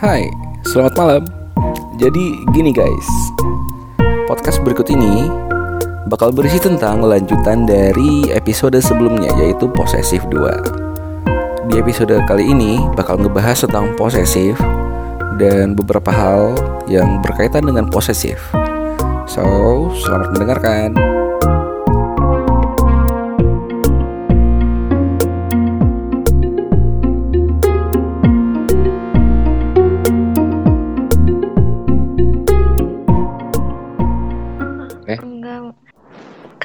Hai, selamat malam. Jadi gini guys, podcast berikut ini bakal berisi tentang lanjutan dari episode sebelumnya yaitu Posesif 2. Di episode kali ini bakal ngebahas tentang posesif dan beberapa hal yang berkaitan dengan posesif. So, selamat mendengarkan.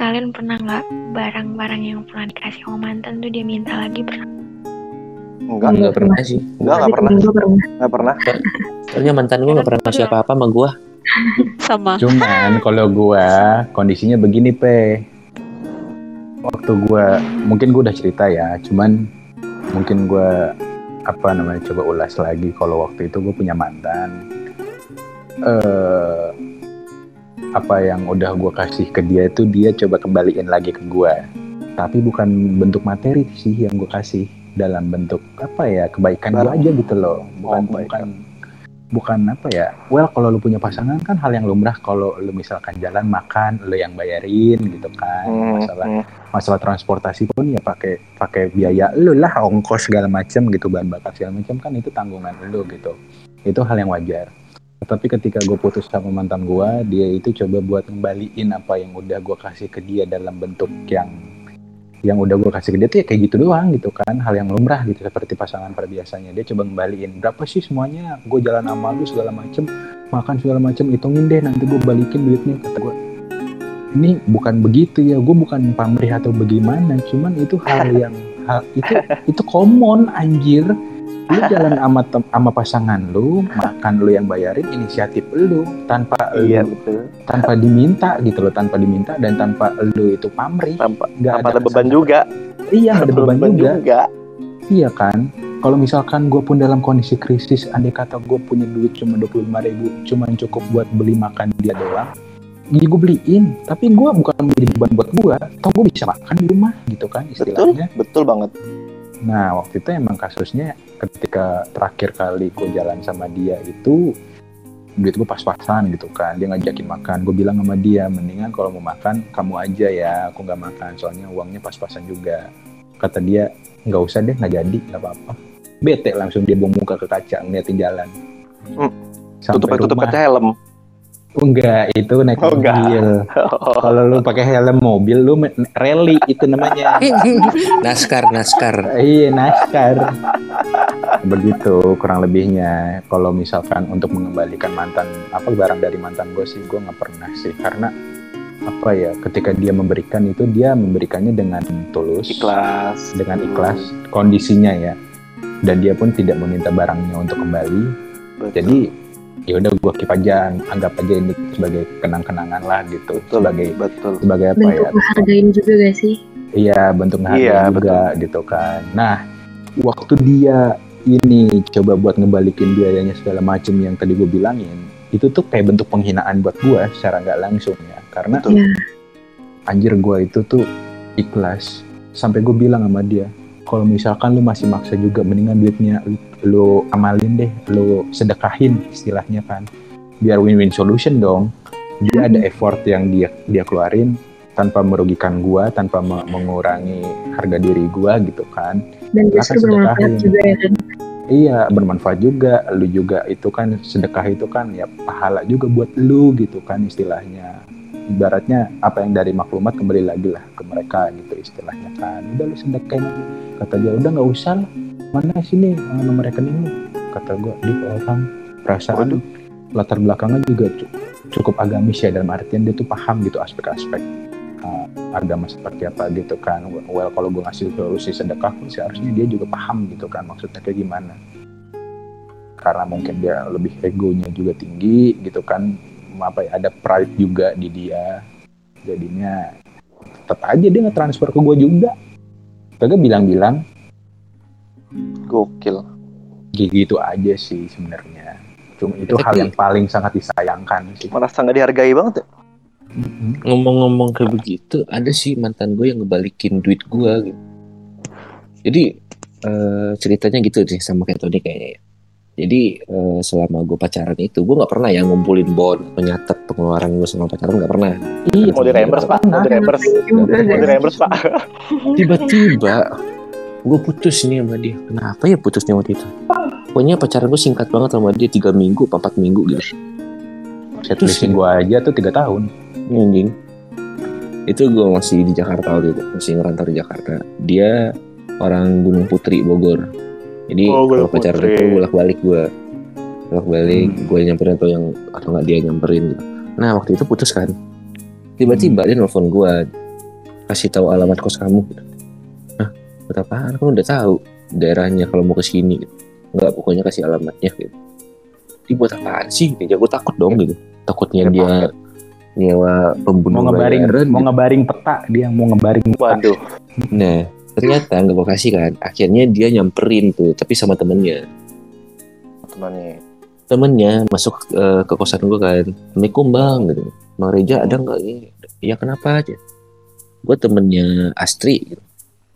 Kalian pernah nggak barang-barang yang pernah dikasih sama mantan tuh dia minta lagi pernah? Enggak, Enggak pernah sih. enggak, enggak pernah, Gue pernah. enggak pernah. Soalnya mantan gue gak pernah ngasih apa-apa sama gue. Sama. Cuman kalau gua kondisinya begini pe. Waktu gua mungkin gua udah cerita ya, cuman mungkin gua apa namanya coba ulas lagi kalau waktu itu gue punya mantan. Eh apa yang udah gua kasih ke dia itu dia coba kembaliin lagi ke gua. Tapi bukan bentuk materi sih yang gua kasih dalam bentuk apa ya kebaikan Barang. aja gitu loh. Bukan Oh, bukan bukan apa ya well kalau lu punya pasangan kan hal yang lumrah kalau lu misalkan jalan makan lu yang bayarin gitu kan Hmm, masalah hmm. masalah transportasi pun ya pakai pakai biaya lu lah ongkos segala macam gitu bahan bakar segala macam kan itu tanggungan lu gitu itu hal yang wajar tapi ketika gue putus sama mantan gue dia itu coba buat ngembaliin apa yang udah gue kasih ke dia dalam bentuk yang yang udah gue kasih ke dia tuh ya kayak gitu doang gitu kan. Hal yang lumrah gitu seperti pasangan pada biasanya dia coba ngembaliin berapa sih semuanya? Gue jalan sama lu segala macem makan segala macem hitungin deh nanti gue balikin duitnya kata gue ini bukan begitu ya gue bukan pamrih atau bagaimana cuman itu hal yang hal itu itu common anjir lu jalan sama sama pasangan lu makan lu yang bayarin inisiatif lu tanpa Iya lu betul. tanpa diminta gitu loh tanpa diminta dan tanpa lu itu pamrih Tanpa nggak tanpa ada beban kesan- juga. iya ada beban, juga. juga. iya kan kalau misalkan gue pun dalam kondisi krisis andai kata gue punya duit cuma dua puluh ribu cuman cukup buat beli makan dia doang ya gue beliin tapi gue bukan menjadi beban buat gue atau gue bisa makan di rumah gitu kan Betul, istilahnya betul banget. Nah, waktu itu emang kasusnya ketika terakhir kali gue jalan sama dia itu duit gue pas-pasan gitu kan. Dia ngajakin makan. Gue bilang sama dia, mendingan kalau mau makan kamu aja ya, aku nggak makan. Soalnya uangnya pas-pasan juga. Kata dia, nggak usah deh, nggak jadi, nggak apa-apa. Bete langsung dia muka ke kaca ngeliatin jalan. Hmm. Sampai Tutup tutup kaca helm. Oh, enggak, itu naik Oh, enggak. mobil. Kalau lu pakai helm mobil, lu rally itu namanya. Naskar, naskar. Iya naskar. Begitu kurang lebihnya. Kalau misalkan untuk mengembalikan mantan apa barang dari mantan gue sih gue nggak pernah sih karena apa ya ketika dia memberikan itu dia memberikannya dengan tulus, Ikhlas. dengan ikhlas kondisinya ya. Dan dia pun tidak meminta barangnya untuk kembali. Betul. Jadi ya udah gue keep aja anggap aja ini sebagai kenang-kenangan lah gitu betul sebagai betul. sebagai apa Bentuk ya menghargain juga gak sih? Iya bentuk ngehargain Iya, juga gitu kan. Nah waktu dia ini coba buat ngebalikin biayanya segala macem yang tadi gue bilangin, itu tuh kayak bentuk penghinaan buat gue secara nggak langsung ya. Karena Betul. Iya. anjir gue itu tuh ikhlas sampai gue bilang sama dia, kalau misalkan lu masih maksa juga mendingan duitnya lu, amalin deh, lu sedekahin istilahnya kan, biar win-win solution dong. Dia ada effort yang dia dia keluarin tanpa merugikan gua, tanpa me- mengurangi harga diri gua gitu kan. Dan justru bermanfaat sedekahin. juga ya kan? Iya, bermanfaat juga. Lu juga itu kan sedekah itu kan ya pahala juga buat lu gitu kan istilahnya. Ibaratnya apa yang dari maklumat kembali lagi lah ke mereka gitu istilahnya kan. Udah lu sedekahin. Kata dia udah nggak usah lah. Mana sini eh, nomor rekening lu? Kata gua di orang perasaan Waduh. latar belakangnya juga cu- cukup agamis ya dalam artian dia tuh paham gitu aspek-aspek uh, agama seperti apa gitu kan. Well kalau gue ngasih solusi sedekah pun seharusnya dia juga paham gitu kan maksudnya kayak gimana. Karena mungkin dia lebih egonya juga tinggi gitu kan. Apa ya ada pride juga di dia. Jadinya tetap aja dia nge-transfer ke gue juga. Kagak bilang-bilang Gokil. gitu aja sih sebenarnya. Cuma itu hal yang paling sangat disayangkan sih. Merasa nggak dihargai banget ya? Ngomong-ngomong kayak begitu, ada sih mantan gue yang ngebalikin duit gue gitu. Jadi eh, ceritanya gitu sih sama kayak Tony kayaknya ya. Jadi eh, selama gue pacaran itu gue nggak pernah ya ngumpulin bon atau nyatet pengeluaran gue selama pacaran nggak pernah. Iya, Mau di reimburse pak? Mau di reimburse? Mau di reimburse pak? Tiba-tiba gue putus nih sama dia. Kenapa ya putusnya waktu itu? Pokoknya pacaran gue singkat banget sama dia tiga minggu, apa empat minggu gitu. Setlist gue aja tuh tiga tahun. Anjing. Itu gue masih di Jakarta waktu itu, masih ngerantau di Jakarta. Dia orang Gunung Putri Bogor. Jadi Oh, kalau pacaran Putri. itu bolak-balik gue, bolak-balik Hmm. gue nyamperin atau yang atau nggak dia nyamperin. Gitu. Nah waktu itu putus kan. Tiba-tiba dia nelfon gue, kasih tahu alamat kos kamu. Gitu. Buat apaan? Kan udah tahu daerahnya kalau mau ke sini. Gitu. Enggak, pokoknya kasih alamatnya gitu. Ini buat apaan sih? Ya gue takut dong gitu. Takutnya Ya, dia nyewa pembunuh Mau ngebaring, bayaran, mau gitu. ngebaring peta dia mau ngebaring peta. Waduh. Nah, ternyata nggak gue kasih kan. Akhirnya dia nyamperin tuh, tapi sama temennya. Temannya. Temennya masuk eh, ke kosan gue kan. Assalamualaikum bang, gitu. Bang Reja ada nggak ini? Ya kenapa aja? Gue temennya Astri, gitu.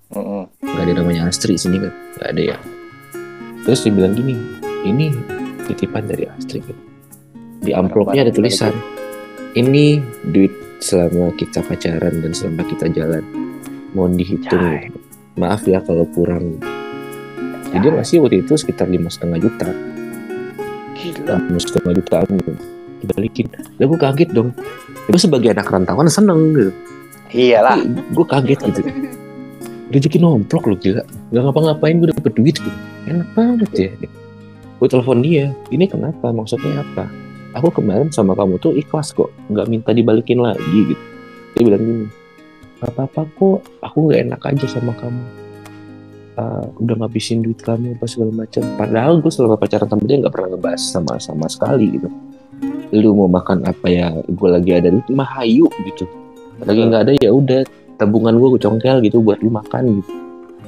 Mm-mm. nggak ada namanya Astri sini kan, nggak ada ya. Terus dia bilang gini, ini titipan dari Astri. Gitu. Di amplopnya ada tulisan, ini duit selama kita pacaran dan selama kita jalan. Mohon dihitung. Jai. Maaf ya kalau kurang. Jadi dia masih waktu itu sekitar lima setengah juta, lima setengah jutaan gitu. Dibalikin. Lah gue kaget dong. Ya, gue sebagai anak rantauan seneng gitu. Iyalah. gue kaget gitu. Rezeki nomplok loh gila. Gak ngapa-ngapain gue dapet duit gitu. Enak banget ya. Gue telepon dia. Ini kenapa? Maksudnya apa? Aku kemarin sama kamu tuh ikhlas kok. Gak minta dibalikin lagi gitu. Dia bilang gini. Gak apa-apa kok. Aku gak enak aja sama kamu. Uh, udah ngabisin duit kamu apa segala macam. Padahal gue selama pacaran sama dia gak pernah ngebahas sama sama sekali gitu. Lu mau makan apa ya? Gue lagi ada duit mah hayu gitu. Lagi nggak ada ya udah tabungan gue gue congkel gitu buat lu makan gitu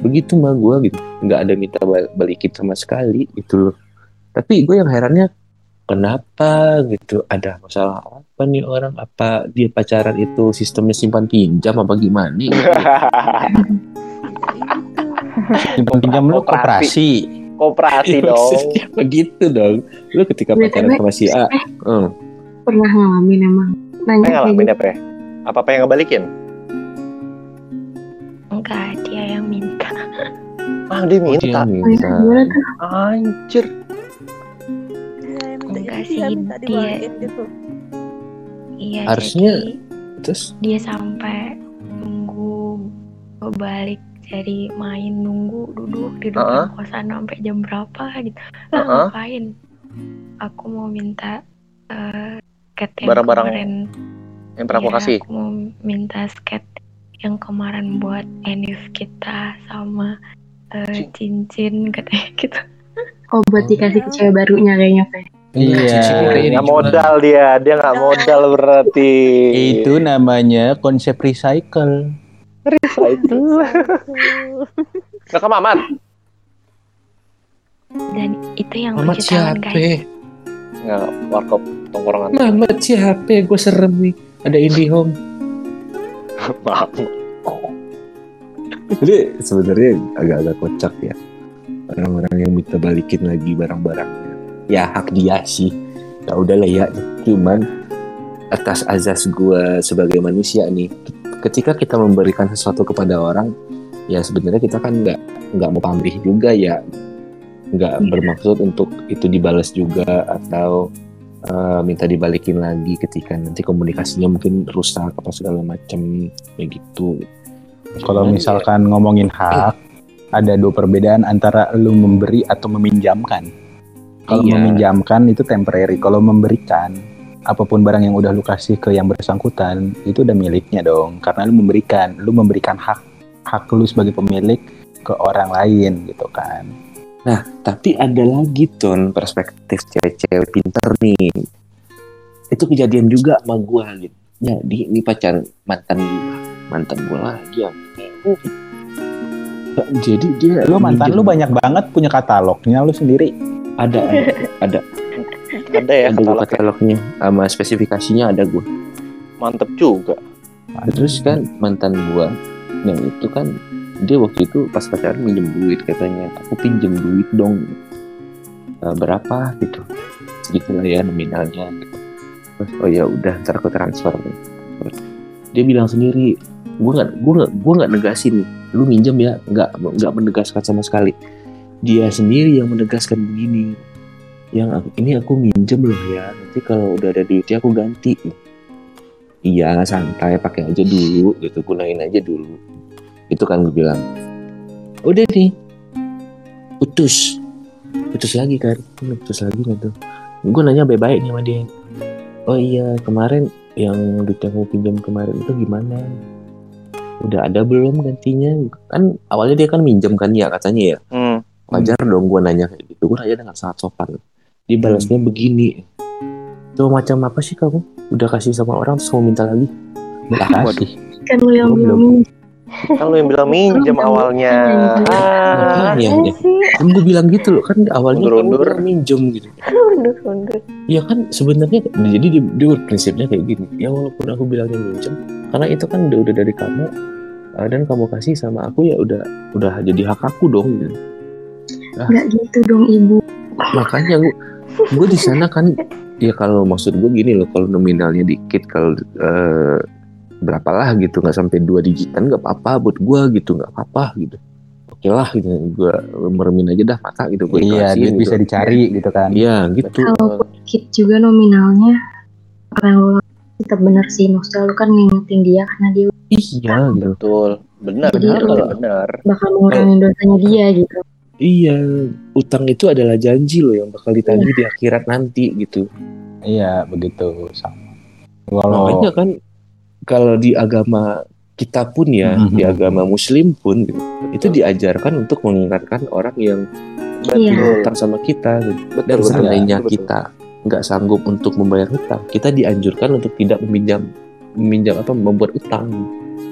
begitu mah gue gitu nggak ada minta bal- balikin sama sekali gitu loh tapi gue yang herannya kenapa gitu ada masalah apa nih orang apa dia pacaran itu sistemnya simpan pinjam apa gimana gitu. Simpan pinjam lu Koperasi. koperasi. Dong. Begitu dong lu ketika pacaran sama si A eh, hmm, Pernah ngalamin emang. Nanya ngalamin gitu. apa ya? Apa-apa yang ngebalikin? Enggak, dia yang minta. Ah dia oh, dia minta. minta Gimana tuh? Anjir. Iya, minta Enggak sih, dia minta dia- gitu. Iya, Harusnya- jadi terus dia sampai nunggu balik dari main nunggu duduk di depan Heeh. kosan sampai jam berapa gitu lah Heeh. ngapain aku mau minta yang Barang-barang kemarin Yang pernah aku Iya, kasih. aku mau minta sket yang kemarin buat enif kita sama eh, cincin katanya gitu oh buat dikasih ke cewek barunya kayaknya Fe. Iya. Nggak modal dia. Dia nggak modal berarti. Itu namanya konsep recycle. itu. Rekam aman. dan itu yang Mamat siapa Nggak warkop tongkrongan. Mamat siapa gue serem nih ada IndiHome Maaf. Jadi sebenarnya agak-agak kocak ya orang-orang yang minta balikin lagi barang-barangnya. Ya hak dia sih. Ya udahlah ya. Cuman atas azas gue sebagai manusia nih, ketika kita memberikan sesuatu kepada orang, ya sebenarnya kita kan nggak nggak mau pamrih juga ya, nggak Iya. bermaksud untuk itu dibalas juga atau eh, minta dibalikin lagi ketika nanti komunikasinya mungkin rusak apa segala macam kayak gitu. Kalau misalkan ngomongin hak, ada dua perbedaan antara lu memberi atau meminjamkan. Kalau Iya. meminjamkan itu temporary, kalau memberikan apa pun barang yang udah lu kasih ke yang bersangkutan itu udah miliknya dong, karena lu memberikan, lu memberikan hak hak lu sebagai pemilik ke orang lain gitu kan. Tapi ada lagi ton perspektif cewek-cewek pinter nih. Itu kejadian juga sama gue gitu. Jadi ini pacar mantan gue, mantan gue lagi yang jadi dia Lu mantan lu banyak banget punya katalognya lu sendiri. ada ada Ada ya ada katalog. katalognya sama spesifikasinya ada gue Mantep juga. terus kan mantan gue yang itu kan dia waktu itu pas pacaran minjem duit katanya aku pinjem duit dong "Eh, berapa? Gitu. Segitulah ya nominalnya. Terus oh ya udah ntar aku transfer. Dia bilang sendiri gue nggak gue nggak gue nggak negasin. Nih lu minjem ya nggak nggak menegaskan sama sekali. Dia sendiri yang menegaskan begini yang aku- ini aku minjem loh ya nanti kalau udah ada duitnya aku ganti. Iya santai pakai aja dulu gitu gunain aja dulu itu kan gue bilang. Udah nih putus. Putus lagi kan Hmm, putus lagi kan tuh. Gue nanya baik-baik nih sama dia. Oh iya kemarin yang duit yang pinjam kemarin itu gimana? Udah ada belum gantinya? Kan awalnya dia kan minjem kan ya katanya ya. Hmm. wajar dong gue nanya kayak gitu. Gue nanya dengan sangat sopan. Dia balasnya begini. Tuh macam apa sih kamu? Udah kasih sama orang terus mau minta lagi? Makasih. Kan lu yang belum. Kan lu yang bilang minjem awalnya. Ah, ya. kan gue bilang gitu loh kan awalnya kamu Undur-undur. bilang minjem gitu Undur-undur. ya kan sebenarnya jadi dia, dia prinsipnya kayak gini ya walaupun aku bilangnya minjem karena itu kan udah, udah dari kamu eh, dan kamu kasih sama aku ya udah udah jadi hak aku dong gitu. Nggak gitu dong ibu. makanya gue gue di sana kan ya kalau maksud gue gini loh kalau nominalnya dikit kalau eh, berapalah gitu nggak sampai dua digitan nggak apa-apa buat gue gitu nggak apa-apa gitu oke lah gitu gue meremin aja dah mata gitu gue Iya, duit gitu. bisa dicari gitu kan. iya gitu Kalau dikit juga nominalnya, apa yang lakuin tetap bener sih. Maksudnya lu kan ngingetin dia karena dia iya gitu betul. Benar, Jadi benar, lu- benar. bakal mengurangi dosanya dia gitu. Iya, utang itu adalah janji loh yang bakal ditagih di akhirat nanti gitu. Iya, begitu sama. Kalau Makanya kan kalau di agama kita pun ya, Mhm. di agama muslim pun gitu, itu diajarkan untuk mengingatkan orang yang utang sama kita gitu. Betul, Dan seandainya betul. kita nggak sanggup untuk membayar hutang, kita dianjurkan untuk tidak meminjam meminjam apa membuat utang.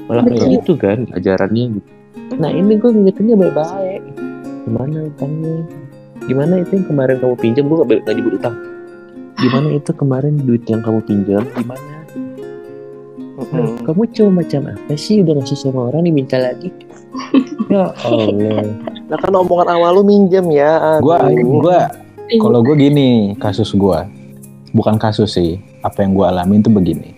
Malah kayak gitu kan ajarannya gitu. Nah ini gue ngingetinnya baik-baik. Gimana utangnya? Gimana itu yang kemarin kamu pinjam? Gue gak, gak nyebut utang. Gimana itu kemarin duit yang kamu pinjam? Gimana? Mm-mm. Kamu cuma macam apa sih? Udah ngasih sama orang diminta lagi? ya Allah. Nah kan omongan awal lu minjem ya. gua aduh. gua kalau gue gini kasus gua bukan kasus sih apa yang gua alamin tuh begini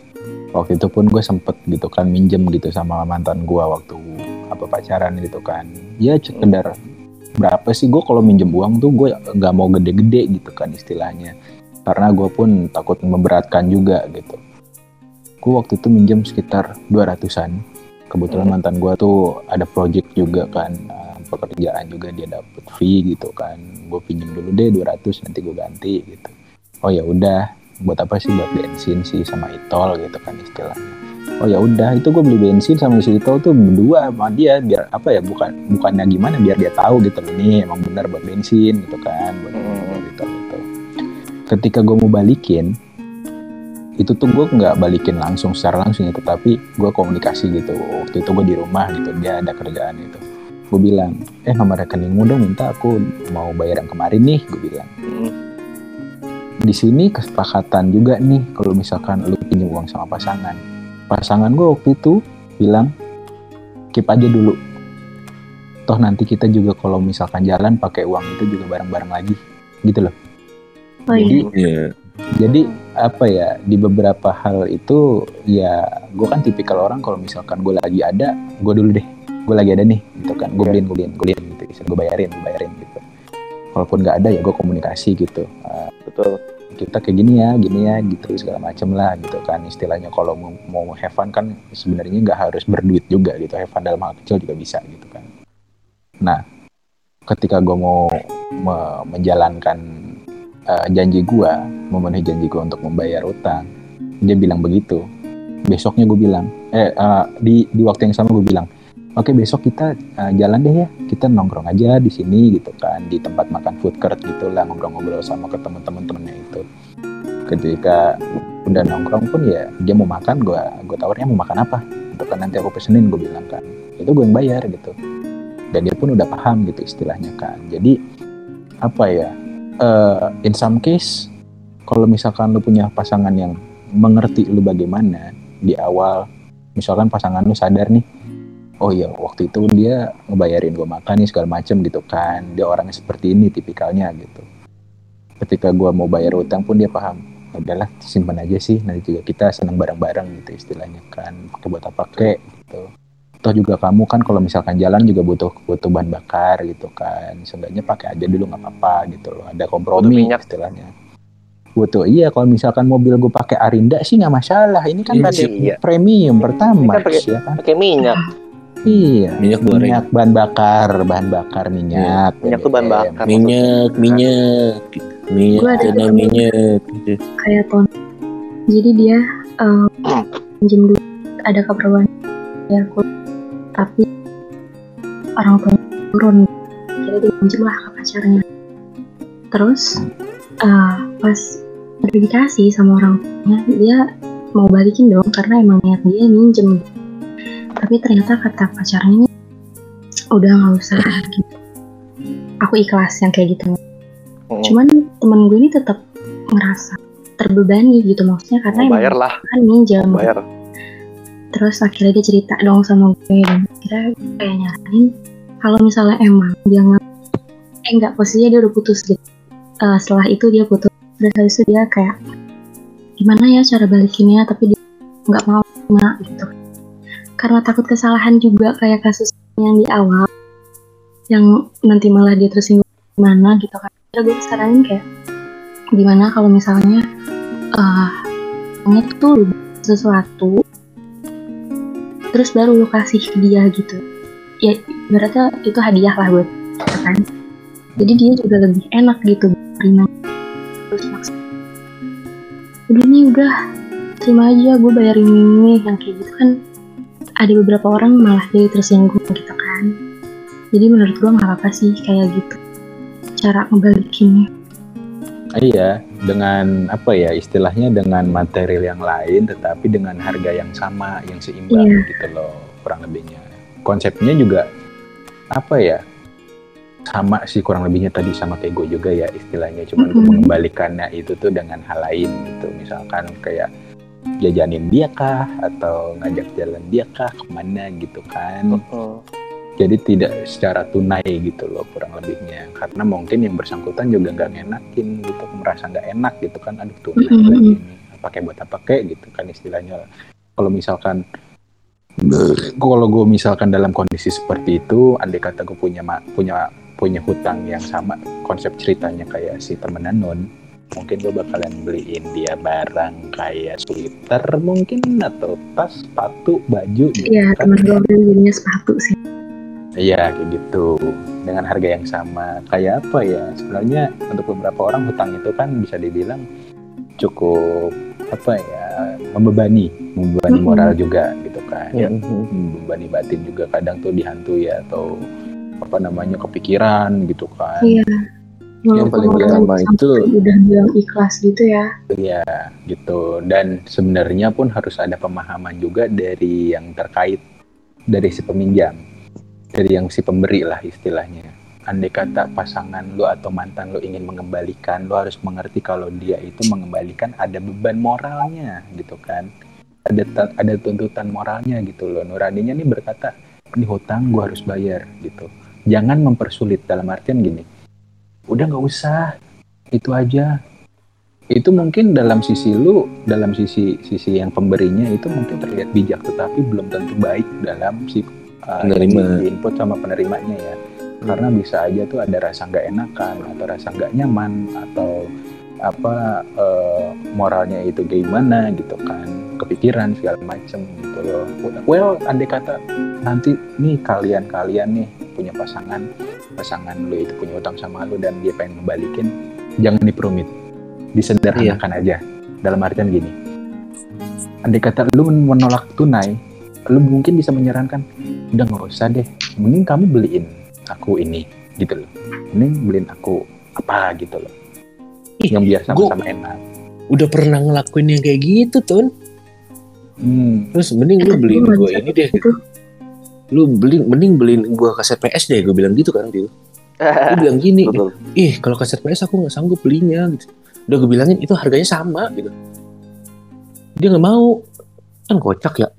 waktu itu pun gue sempet gitu kan minjem gitu sama mantan gua waktu apa pacaran gitu kan ya sekedar berapa sih gue kalau minjem uang tuh gue nggak mau gede-gede gitu kan istilahnya karena gue pun takut memberatkan juga gitu gue waktu itu minjem sekitar 200an kebetulan Hmm. mantan gue tuh ada project juga kan eh, pekerjaan juga dia dapet fee gitu kan. Gue pinjem dulu deh 200 nanti gue ganti gitu. Oh ya udah buat apa sih buat bensin sih sama itol gitu kan istilahnya. Oh ya udah itu gue beli bensin sama si itol tuh berdua sama dia biar apa ya bukan bukannya gimana biar dia tahu gitu ini emang benar buat bensin gitu kan buat Hmm. gitu gitu. Ketika gue mau balikin itu tuh gue nggak balikin langsung secara langsung ya tetapi gue komunikasi gitu. Waktu itu gue di rumah gitu dia ada kerjaan gitu. Gue bilang eh nomor rekeningmu dong minta aku mau bayar yang kemarin nih gue bilang. Di sini kesepakatan juga nih kalau misalkan lu pinjam uang sama pasangan. Pasangan gue waktu itu bilang keep aja dulu. Toh nanti kita juga kalau misalkan jalan pakai uang itu juga bareng-bareng lagi. Gitu loh. Oh iya. jadi Iya. jadi apa ya di beberapa hal itu ya gue kan tipikal orang kalau misalkan gue lagi ada gue dulu deh. Gue lagi ada nih gitu kan. Gue beliin gue beliin gue beliin gitu. Gue bayarin gue bayarin gitu. Walaupun nggak ada ya gue komunikasi gitu. Eh, Betul. kita kayak gini ya gini ya gitu segala macem lah gitu kan. Istilahnya kalau mau, mau have fun kan sebenarnya nggak harus berduit juga gitu. Have fun dalam hal kecil juga bisa gitu kan. Nah ketika gue mau me- menjalankan eh, janji gue memenuhi janji gue untuk membayar utang. Dia bilang begitu. Besoknya gue bilang eh eh, di di waktu yang sama gue bilang oke besok kita eh, jalan deh ya. Kita nongkrong aja di sini gitu kan. Di tempat makan food court gitu lah ngobrol-ngobrol sama ke teman-teman temennya itu. Ketika udah nongkrong pun ya dia mau makan gue gue tawarnya mau makan apa? Gitu kan nanti aku pesenin gue bilang kan. Itu gue yang bayar gitu. Dan dia pun udah paham gitu istilahnya kan. Jadi apa ya eh, in some case kalau misalkan lu punya pasangan yang mengerti lu bagaimana di awal misalkan pasangan lu sadar nih oh iya waktu itu dia ngebayarin gue makan nih segala macem gitu kan. Dia orangnya seperti ini tipikalnya gitu. Ketika gua mau bayar utang pun dia paham "Ya udahlah simpan aja sih nanti juga kita senang bareng-bareng gitu istilahnya kan. Pakai buat apa kek? gitu toh juga kamu kan kalau misalkan jalan juga butuh butuh bahan bakar gitu kan seenggaknya pakai aja dulu nggak apa-apa gitu loh ada kompromi Butuh minyak. istilahnya butuh iya kalau misalkan mobil gue pakai Arinda sih nggak masalah ini kan Iya, pakai iya. premium pertama kan pakai- ya kan Pakai minyak. iya Minyak goreng. minyak bahan bakar bahan bakar minyak Minyak tuh bahan BBM. bakar. minyak minyak minyak Gua ada temen. minyak gitu. kayak ton jadi dia eh, pinjem dulu ada keperluan ya aku tapi orang tua turun jadi dia pinjem lah ke pacarnya. Terus eh, pas dikasih sama orang tuanya dia mau balikin dong karena emang niat dia minjem. Tapi ternyata kata pacarnya ini udah nggak usah. Gitu aku ikhlas yang kayak gitu. Hmm. cuman temen gue ini tetap ngerasa terbebani gitu maksudnya karena emang bayar lah, kan minjem. Bayar. Terus akhirnya dia cerita dong sama gue dan kira kayak nyaranin kalau misalnya emang dia nggak eh enggak posisinya dia udah putus gitu. Eh, setelah itu dia putus. Terus habis itu dia kayak gimana ya cara balikinnya? Tapi dia nggak mau terima gitu. Karena takut kesalahan juga kayak kasus yang di awal yang nanti malah dia tersinggung gimana gitu kan. Kira gue saranin kayak gimana kalau misalnya uh, tuh sesuatu terus baru lu kasih ke dia gitu. Ya berarti itu hadiah lah buat kan. Jadi dia juga lebih enak gitu terima. Terus maksud udah nih udah terima aja gue bayarin ini yang kayak gitu kan. Ada beberapa orang malah jadi tersinggung gitu kan. Jadi menurut gue nggak apa-apa sih kayak gitu cara ngebalikinnya. Iya, dengan apa ya istilahnya dengan material yang lain, tetapi dengan harga yang sama, yang seimbang Iya. gitu loh, kurang lebihnya. Konsepnya juga apa ya? Sama sih kurang lebihnya tadi sama kayak gue juga ya istilahnya, cuman gue Mhm. mengembalikannya itu tuh dengan hal lain gitu, misalkan kayak jajanin dia kah atau ngajak jalan dia kah ke mana gitu kan Hmm. Jadi tidak secara tunai gitu loh kurang lebihnya. Karena mungkin yang bersangkutan juga nggak ngenakin gitu merasa nggak enak gitu kan aduh tunai Mm-mm. lagi ini pakai buat apa kek? gitu kan istilahnya. Kalau misalkan kalau gue misalkan dalam kondisi seperti itu andai kata gue punya punya punya hutang yang sama konsep ceritanya kayak si temenan non mungkin gue bakalan beliin dia barang kayak sweater mungkin atau tas sepatu baju gitu Iya kan. temen gue belinya sepatu sih Iya kayak gitu. Dengan harga yang sama. Kayak apa ya? Sebenarnya untuk beberapa orang hutang itu kan bisa dibilang cukup apa ya membebani. Membebani Mm-mm. moral juga gitu kan Iya. membebani batin juga kadang tuh dihantui ya atau apa namanya kepikiran gitu kan. Iya. Yang paling sampai itu udah bilang ikhlas gitu ya. Iya gitu. Dan sebenarnya pun harus ada pemahaman juga dari yang terkait dari si peminjam dari yang si pemberi lah istilahnya. Andai kata pasangan lu atau mantan lu ingin mengembalikan lu harus mengerti kalau dia itu mengembalikan ada beban moralnya gitu kan. Ada ta- ada tuntutan moralnya gitu loh. Nuraninya nih berkata ini hutang gua harus bayar gitu. Jangan mempersulit dalam artian gini udah nggak usah itu aja. Itu mungkin dalam sisi lu dalam sisi sisi yang pemberinya itu mungkin terlihat bijak tetapi belum tentu baik dalam si uh, Penerima. yang di input sama penerimanya ya. Karena bisa aja tuh ada rasa nggak enakan atau rasa nggak nyaman atau apa eh, moralnya itu gimana gitu kan kepikiran segala macem gitu loh. Well andai kata nanti nih kalian kalian nih punya pasangan pasangan lu itu punya utang sama lu dan dia pengen ngebalikin jangan diperumit. Disederhanakan aja. Dalam artian gini. Andai kata lu menolak tunai lu mungkin bisa menyarankan udah nggak usah deh mending kamu beliin aku ini gitu loh. Mending beliin aku apa gitu loh. Ih, yang biar gua- sama-sama enak. udah pernah ngelakuin yang kayak gitu Tun. Hmm. terus mending lu beliin gua gue ini deh. gitu. lu beli mending beliin gua kaset PS deh gue bilang gitu kan gitu gue bilang gini Betul. ih kalau kaset PS aku nggak sanggup belinya gitu. Udah gue bilangin itu harganya sama gitu. Dia nggak mau. Kan kocak ya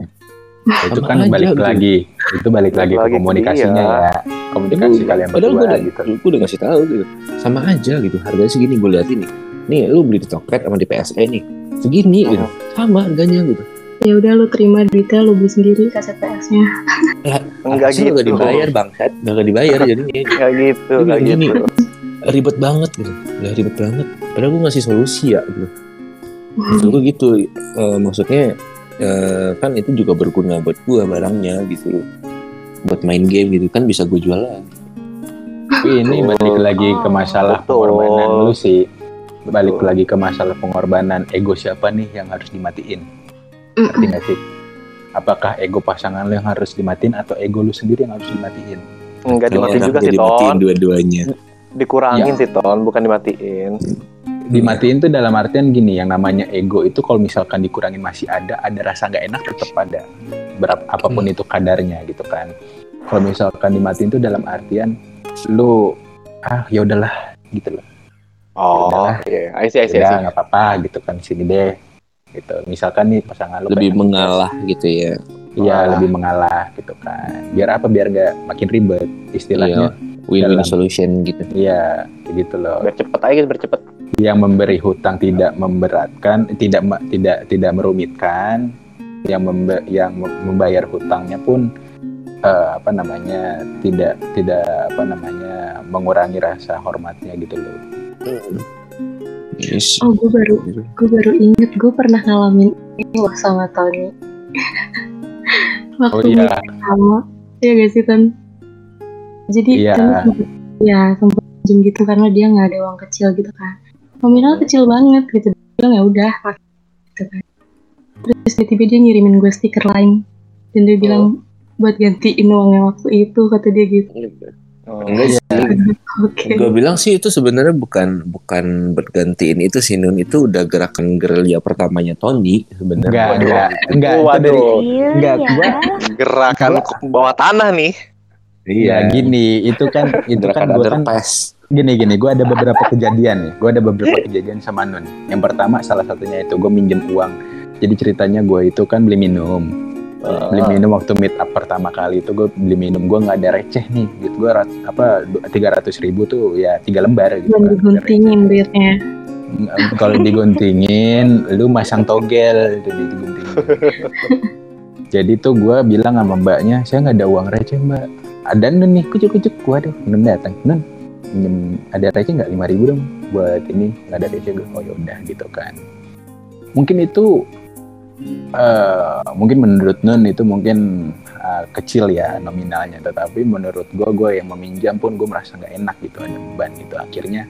itu Sama kan aja balik gitu. lagi. Itu balik lagi ke komunikasinya dia. ya. Komunikasi Padahal- kalian padahal gue berdua udah, gitu. gue udah ngasih tahu gitu. Sama aja gitu harganya segini gue lihat ini. Nih lu beli di Tokped sama di PSE nih. Segini gitu. Sama harganya gitu. Ya udah lu terima duitnya lu beli sendiri kaset PS-nya Enggak gitu. nggak dibayar bangsat. Nggak dibayar jadinya. Enggak gitu, enggak gitu. ribet banget gitu. Udah ribet banget. Padahal gue ngasih solusi ya gitu. Maksud gue gitu eh, maksudnya eh, kan itu juga berguna buat gue barangnya gitu loh buat main game gitu kan bisa gue jual lagi Tapi ini balik lagi ke masalah Betul. pengorbanan lu sih balik Betul. lagi ke masalah pengorbanan ego siapa nih yang harus dimatiin ngerti nggak sih apakah ego pasangan lu yang harus dimatiin atau ego lu sendiri yang harus dimatiin Enggak dimatiin juga sih, jadi matiin Ton. dua-duanya Dikurangin Ya. sih, Ton, bukan dimatiin. Dimatiin tuh dalam artian gini yang namanya ego itu kalau misalkan dikurangin masih ada ada rasa nggak enak tetap ada berapa apa pun itu kadarnya gitu kan. Kalau misalkan dimatiin tuh dalam artian lu ah ya udahlah gitu loh. Oh, Udah. iya. I see, I see, I see. nggak apa-apa gitu kan sini deh gitu. Misalkan nih pasangan lu lebih mengalah gitu ya. Iya lebih mengalah gitu kan. Biar apa? Biar nggak makin ribet istilahnya. Win-win Dalam- solution gitu. Iya gitu loh. Biar cepet aja, biar cepet. Yang memberi hutang tidak memberatkan tidak tidak tidak merumitkan yang membe- yang mem- membayar hutangnya pun eh, apa namanya tidak tidak apa namanya mengurangi rasa hormatnya gitu loh. Yes. Oh gue baru gue baru inget gue pernah ngalamin ini loh sama Tony. Oh waktu iya. sama ya gak sih Ton? Jadi Iya. Tony sempet, ya sempat gitu karena dia nggak ada uang kecil gitu kan nominal kecil banget gitu. Dia bilang ya udah. Gitu kan. Terus tiba-tiba dia ngirimin gue stiker lain. Dan dia bilang buat gantiin uangnya waktu itu kata dia gitu. Oh, enggak sih. Oke. Gue bilang sih itu sebenarnya bukan bukan bergantiin itu sih Nun itu udah gerakan gerilya pertamanya Tony sebenarnya. Enggak enggak. Enggak Waduh. Iya, Enggak, ya. gua- Gerakan ke bawah tanah nih. Iya. Gini itu kan itu kan gue kan gini gini gue ada beberapa kejadian nih. Gue ada beberapa kejadian sama Nun yang pertama salah satunya itu gue minjem uang. Jadi ceritanya gue itu kan beli minum. Beli minum waktu meet up pertama kali itu gue beli minum. Gue nggak ada receh nih. Gitu gue rat- apa tiga ratus ribu tuh ya tiga lembar gitu kan. diguntingin duitnya. Kalau diguntingin lu masang togel itu diguntingin. Jadi tuh gue bilang sama mbaknya saya nggak ada uang receh mbak ada nun nih kucuk kucuk waduh nun datang. Nun minjem ada receh nggak? lima ribu dong buat ini. Nggak ada receh. Gue oh yaudah gitu kan. Mungkin itu eh mungkin menurut nun itu mungkin eh, kecil ya nominalnya. Tetapi menurut gue gue yang meminjam pun gue merasa nggak enak gitu ada beban gitu. Akhirnya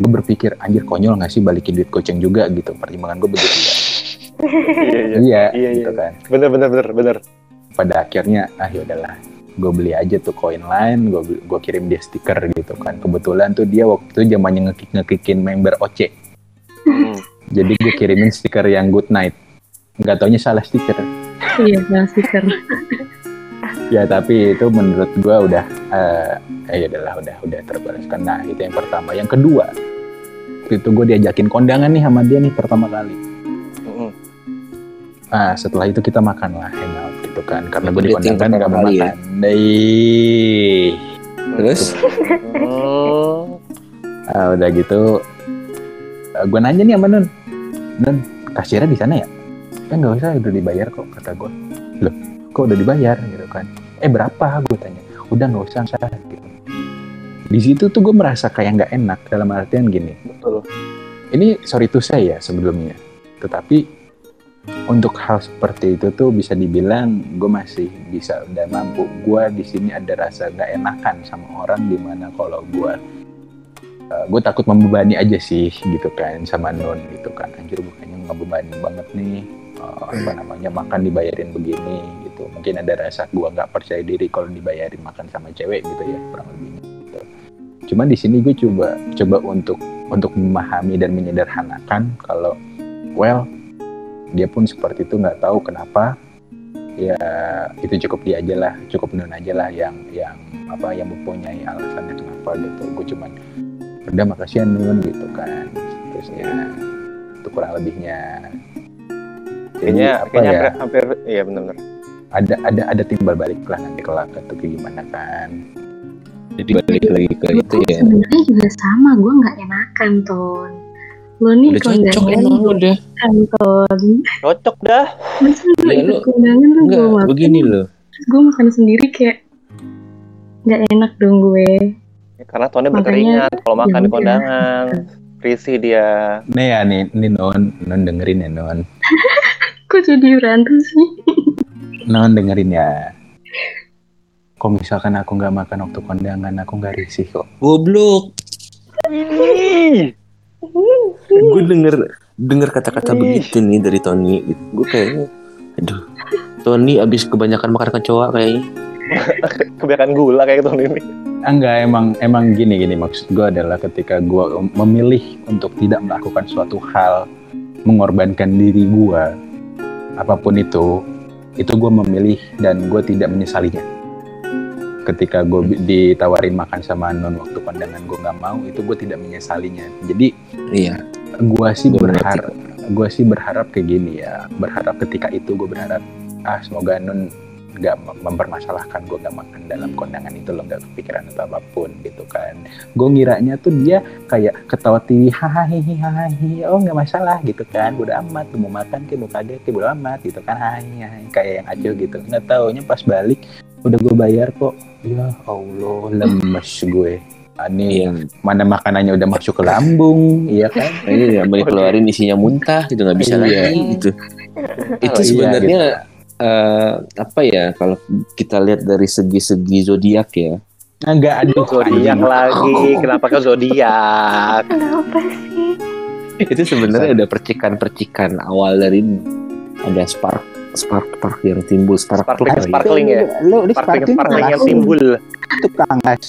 gue berpikir anjir konyol nggak sih balikin duit goceng juga? gitu. Pertimbangan gue begitu ya. Iya, iya. iya Iya, gitu iya. kan. Bener, bener, bener, bener. Pada akhirnya ah yaudahlah gue beli aja tuh koin lain gue gue kirim dia stiker gitu kan. Kebetulan tuh dia waktu itu zamannya ngekik ngekikin member OC Hmm. jadi gue kirimin stiker yang good night. Nggak taunya salah stiker. Iya salah stiker. Ya tapi itu menurut gue udah eh ya udahlah udah udah terbalaskan. Nah itu yang pertama. Yang kedua waktu itu gue diajakin kondangan nih sama dia nih pertama kali. Hmm. Nah, setelah itu kita makan lah hangout gitu kan. Karena gue dating dikondangan nggak mau ya? makan. Dei. terus Hmm. Ah, udah gitu. gue nanya nih sama Nun. Nun, kasirnya di sana ya? Eh nggak usah, udah dibayar kok kata gue. Loh, kok udah dibayar gitu kan? Eh berapa? Gue tanya. Udah nggak usah, usah. Gitu. Di situ tuh gue merasa kayak nggak enak dalam artian gini. Betul. Ini sorry to say ya sebelumnya. Tetapi untuk hal seperti itu tuh bisa dibilang gue masih bisa udah mampu. Gue di sini ada rasa nggak enakan sama orang di mana kalau gue gue takut membebani aja sih gitu kan sama non gitu kan anjir bukannya ngebebani banget nih eh, apa namanya makan dibayarin begini gitu mungkin ada rasa gue nggak percaya diri kalau dibayarin makan sama cewek gitu ya kurang lebihnya gitu. cuman di sini gue coba coba untuk untuk memahami dan menyederhanakan kalau well dia pun seperti itu nggak tahu kenapa ya itu cukup dia aja lah cukup non aja lah yang yang apa yang mempunyai alasannya kenapa gitu gue cuman udah makasih ya nun gitu kan terusnya itu kurang lebihnya Jadi, Kayaknya, apa kayaknya ya hampir, hampir, iya benar-benar. ada ada ada timbal balik lah nanti kelak atau kayak gimana kan Jadi balik lagi ke itu ya. sebenarnya juga sama, gue nggak enakan ton. Lo nih Udah cocok emang makan ton. Cocok dah. Masa lo Ya, ikut lo- kondangan lo gue makan, begini loh. terus gue makan sendiri kayak nggak enak dong gue. Ya, Karena Tony berkeringat kalau makan di yaudah. kondangan. Risih dia. nih ya nih nih non non dengerin ya non Kok jadi berantem sih? non dengerin ya Kok misalkan aku nggak makan waktu kondangan aku nggak risih kok Goblok. Ih, Gue denger denger kata-kata begitu nih dari Tony. Gue kayaknya, aduh. Tony abis kebanyakan makan kecoa kayaknya. kebanyakan gula kayak Tony ini. enggak emang emang gini gini maksud gue adalah ketika gue memilih untuk tidak melakukan suatu hal mengorbankan diri gue apa pun itu itu gue memilih dan gue tidak menyesalinya ketika gue ditawarin makan sama non waktu kondangan gue nggak mau itu gue tidak menyesalinya jadi Iya. gue sih berharap gue sih berharap kayak gini ya berharap ketika itu gue berharap ah semoga non nggak mem- mempermasalahkan gue nggak makan dalam kondangan itu lo nggak kepikiran atau apa pun gitu kan. Gue ngiranya tuh dia kayak ketawa TV hahaha hahaha oh nggak masalah gitu kan. Udah amat mau makan ke mau kagak ke udah amat gitu kan. Hahaha kayak yang aja gitu. Nggak taunya pas balik udah gue bayar kok. Ya Allah lemes gue. Ani Iya. mana makanannya udah masuk ke lambung iya kan? Iya, mau dikeluarin isinya muntah gitu nggak bisa Iya. lagi gitu. Itu iya, sebenarnya eh, apa ya kalau kita lihat dari segi-segi zodiak ya. Enggak aduh Zodiak anjing. lagi. Kenapa ke zodiak? Kenapa sih? Itu sebenarnya ada percikan-percikan awal dari ini. ada spark spark spark yang timbul spark Sparkling, plug. sparkling ya. Lo di Sparkling, sparkling yang langsung timbul. tukang gas.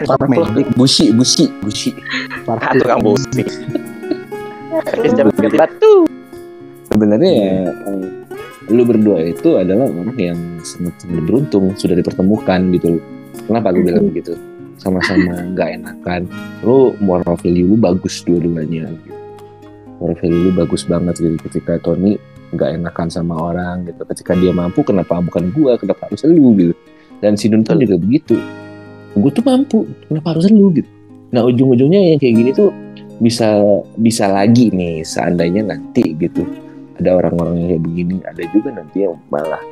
Spark magic, busi busi busi spark Ah, tukang busi. Jam batu. sebenarnya ya lu berdua itu adalah orang yang sangat beruntung sudah dipertemukan gitu loh. Kenapa gue bilang begitu? Sama-sama nggak enakan. Lu moral value lu bagus dua-duanya. Gitu. Moral value lu bagus banget gitu ketika Tony nggak enakan sama orang gitu. Ketika dia mampu kenapa bukan gua? Kenapa harus lu gitu? Dan si Nunton juga begitu. Gue tuh mampu, kenapa harus lu gitu? Nah ujung-ujungnya yang kayak gini tuh bisa bisa lagi nih seandainya nanti gitu ada orang-orang yang kayak begini ada juga nanti yang malah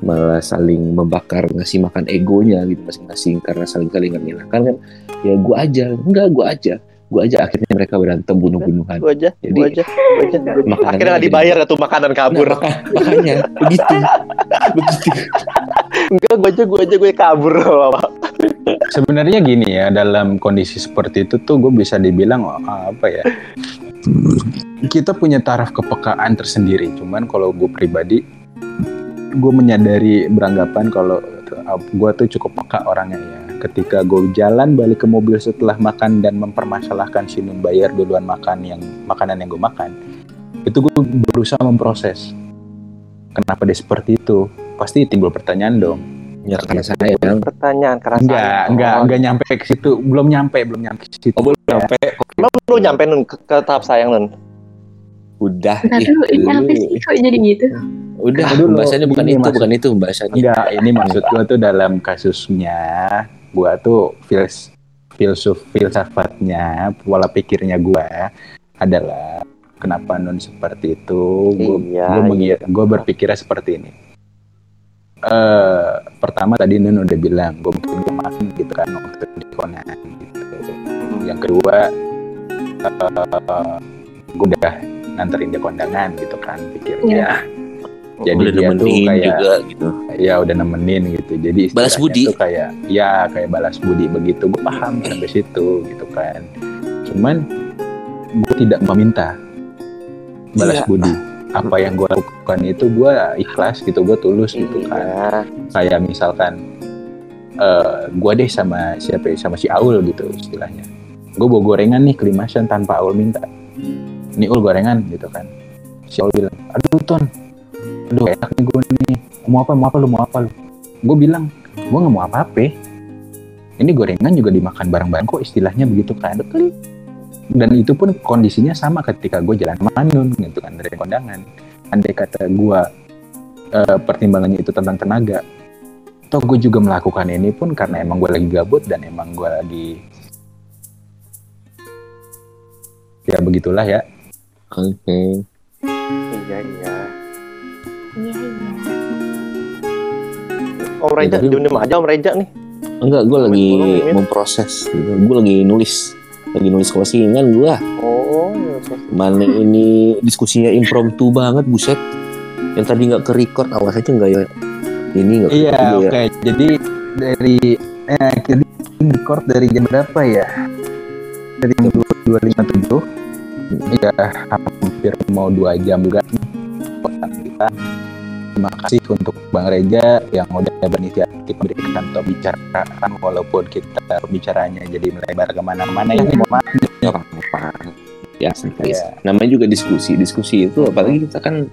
malah saling membakar ngasih makan egonya gitu masing-masing karena saling-saling menyenangkan kan ya gue aja enggak gue aja gue aja akhirnya mereka berantem bunuh-bunuhan Gue aja, Jadi, gue aja, gue aja. Akhirnya nggak jadi- dibayar ya tuh makanan kabur. Nah, maka- makanya begitu begitu Enggak, gue aja, gue aja, gue kabur. Sebenarnya gini ya dalam kondisi seperti itu tuh gue bisa dibilang oh, apa ya? Kita punya taraf kepekaan tersendiri. Cuman kalau gue pribadi, gue menyadari beranggapan kalau gue tuh cukup peka orangnya ya. Ketika gue jalan balik ke mobil setelah makan dan mempermasalahkan si Nun bayar duluan makan yang makanan yang gue makan, itu gue berusaha memproses. Kenapa dia seperti itu? Pasti timbul pertanyaan dong. Ya karena saya yang Pertanyaan karena Enggak, saya. enggak, enggak nyampe ke situ. Belum nyampe, belum nyampe ke situ. oh belum sampai Emang lu nyampe nun ke, ke tahap sayang nun? udah ini lu. apa sih kok jadi gitu? udah Dulu, pembahasannya bukan ini itu maksud- bukan itu pembahasannya Enggak, ini maksud gua tuh dalam kasusnya, gua tuh fils filsuf filsafatnya, pola pikirnya gua adalah kenapa non seperti itu? Gua, Iya, gua, gua berpikirnya seperti ini. Eh, pertama tadi Nun udah bilang, gua mungkin gua maafin gitu kan waktu di Conan gitu. Yang kedua, eh, gua udah nganterin dia kondangan gitu kan pikirnya. Jadi udah dia tuh nemenin kayak- juga gitu ya udah nemenin gitu jadi Balas budi. tuh kayak ya kayak balas budi begitu gue paham sampai situ gitu kan cuman gue tidak meminta balas Iya. budi apa yang gue lakukan itu gue ikhlas gitu gue tulus gitu kan. Iya. kayak misalkan eh gue deh sama siapa ya, sama si Aul gitu istilahnya. Gue bawa gorengan nih kelimasan tanpa Aul minta. Ini Ul gorengan gitu kan. Si Aul bilang aduh Ton aduh enak nih gue nih mau apa mau apa lu mau apa lu? Gue bilang gue nggak mau apa-apa. Ini gorengan juga dimakan bareng-bareng kok istilahnya begitu kan dan itu pun kondisinya sama ketika gue jalan sama Nun gitu kan dari kondangan andai kata gue eh, pertimbangannya itu tentang tenaga toh gue juga melakukan ini pun karena emang gue lagi gabut dan emang gue lagi ya begitulah ya Oke. Iya iya. Iya iya. Om Reja, tapi- diem aja Om Reja nih. Enggak, gue lagi memproses. Gitu. Gue lagi nulis, lagi nulis closingan gue. Oh, ya, pasti. Mana ini diskusinya impromptu banget, buset. Yang tadi nggak ke record, awas aja nggak ya? Ini nggak iya ke oke jadi dari eh jadi record dari jam berapa ya dari jam dua lima tujuh ya hampir mau dua jam juga kita terima kasih untuk Bang Reja yang udah berinisiatif memberikan pembicaraan walaupun kita bicaranya jadi melebar ke mana-mana ya. Ya, santai. Iya. Namanya juga diskusi. Diskusi itu apalagi kita kan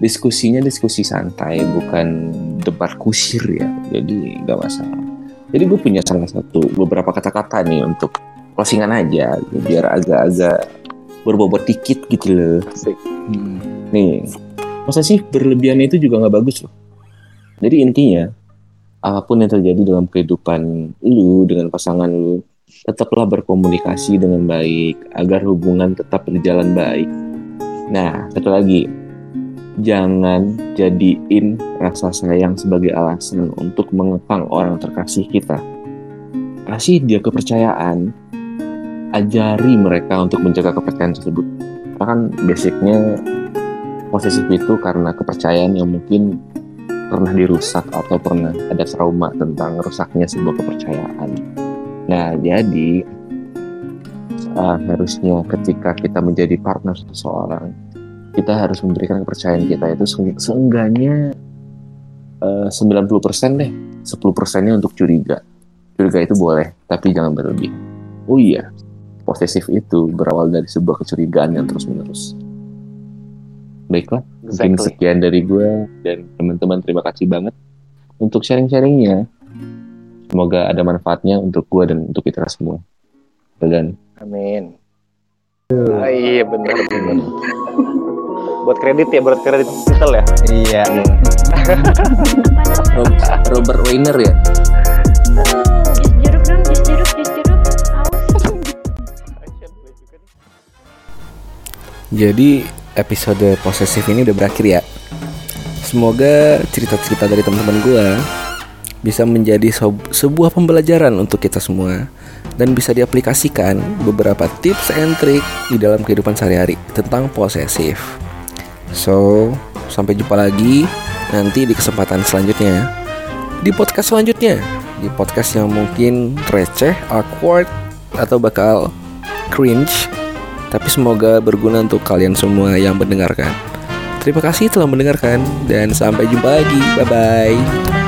diskusinya diskusi santai, bukan debat kusir ya. Jadi nggak masalah. Jadi gue punya salah satu beberapa kata-kata nih untuk closingan aja, biar agak-agak berbobot dikit gitu loh. Hmm. Nih, posesif berlebihan itu juga nggak bagus loh. Jadi intinya, apa pun yang terjadi dalam kehidupan lu dengan pasangan lu, tetaplah berkomunikasi dengan baik agar hubungan tetap berjalan baik. Nah, satu lagi, jangan jadiin rasa sayang sebagai alasan untuk mengekang orang terkasih kita. Kasih dia kepercayaan, ajari mereka untuk menjaga kepercayaan tersebut. Karena kan basicnya posesif itu karena kepercayaan yang mungkin pernah dirusak atau pernah ada trauma tentang rusaknya sebuah kepercayaan. Nah, jadi uh, harusnya ketika kita menjadi partner seseorang, kita harus memberikan kepercayaan kita itu se- seenggaknya uh, 90% deh, 10%-nya untuk curiga. Curiga itu boleh, tapi jangan berlebih. Oh iya, posesif itu berawal dari sebuah kecurigaan yang terus-menerus. Baiklah, mungkin Exactly. sekian dari gue dan teman-teman terima kasih banget untuk sharing-sharingnya. Semoga ada manfaatnya untuk gue dan untuk kita semua. Dan Amin. Ah, iya benar benar. Buat kredit ya, buat kredit digital ya. iya Rob- Robert Weiner ya. Jus jeruk dong, jus jeruk, jus jeruk. Aus. Jadi episode posesif ini udah berakhir ya. Semoga cerita-cerita dari teman-teman gue bisa menjadi sebuah pembelajaran untuk kita semua dan bisa diaplikasikan beberapa tips and trick di dalam kehidupan sehari-hari tentang posesif. So, sampai jumpa lagi nanti di kesempatan selanjutnya di podcast selanjutnya di podcast yang mungkin receh, awkward atau bakal cringe tapi semoga berguna untuk kalian semua yang mendengarkan. Terima kasih telah mendengarkan dan sampai jumpa lagi. Bye bye.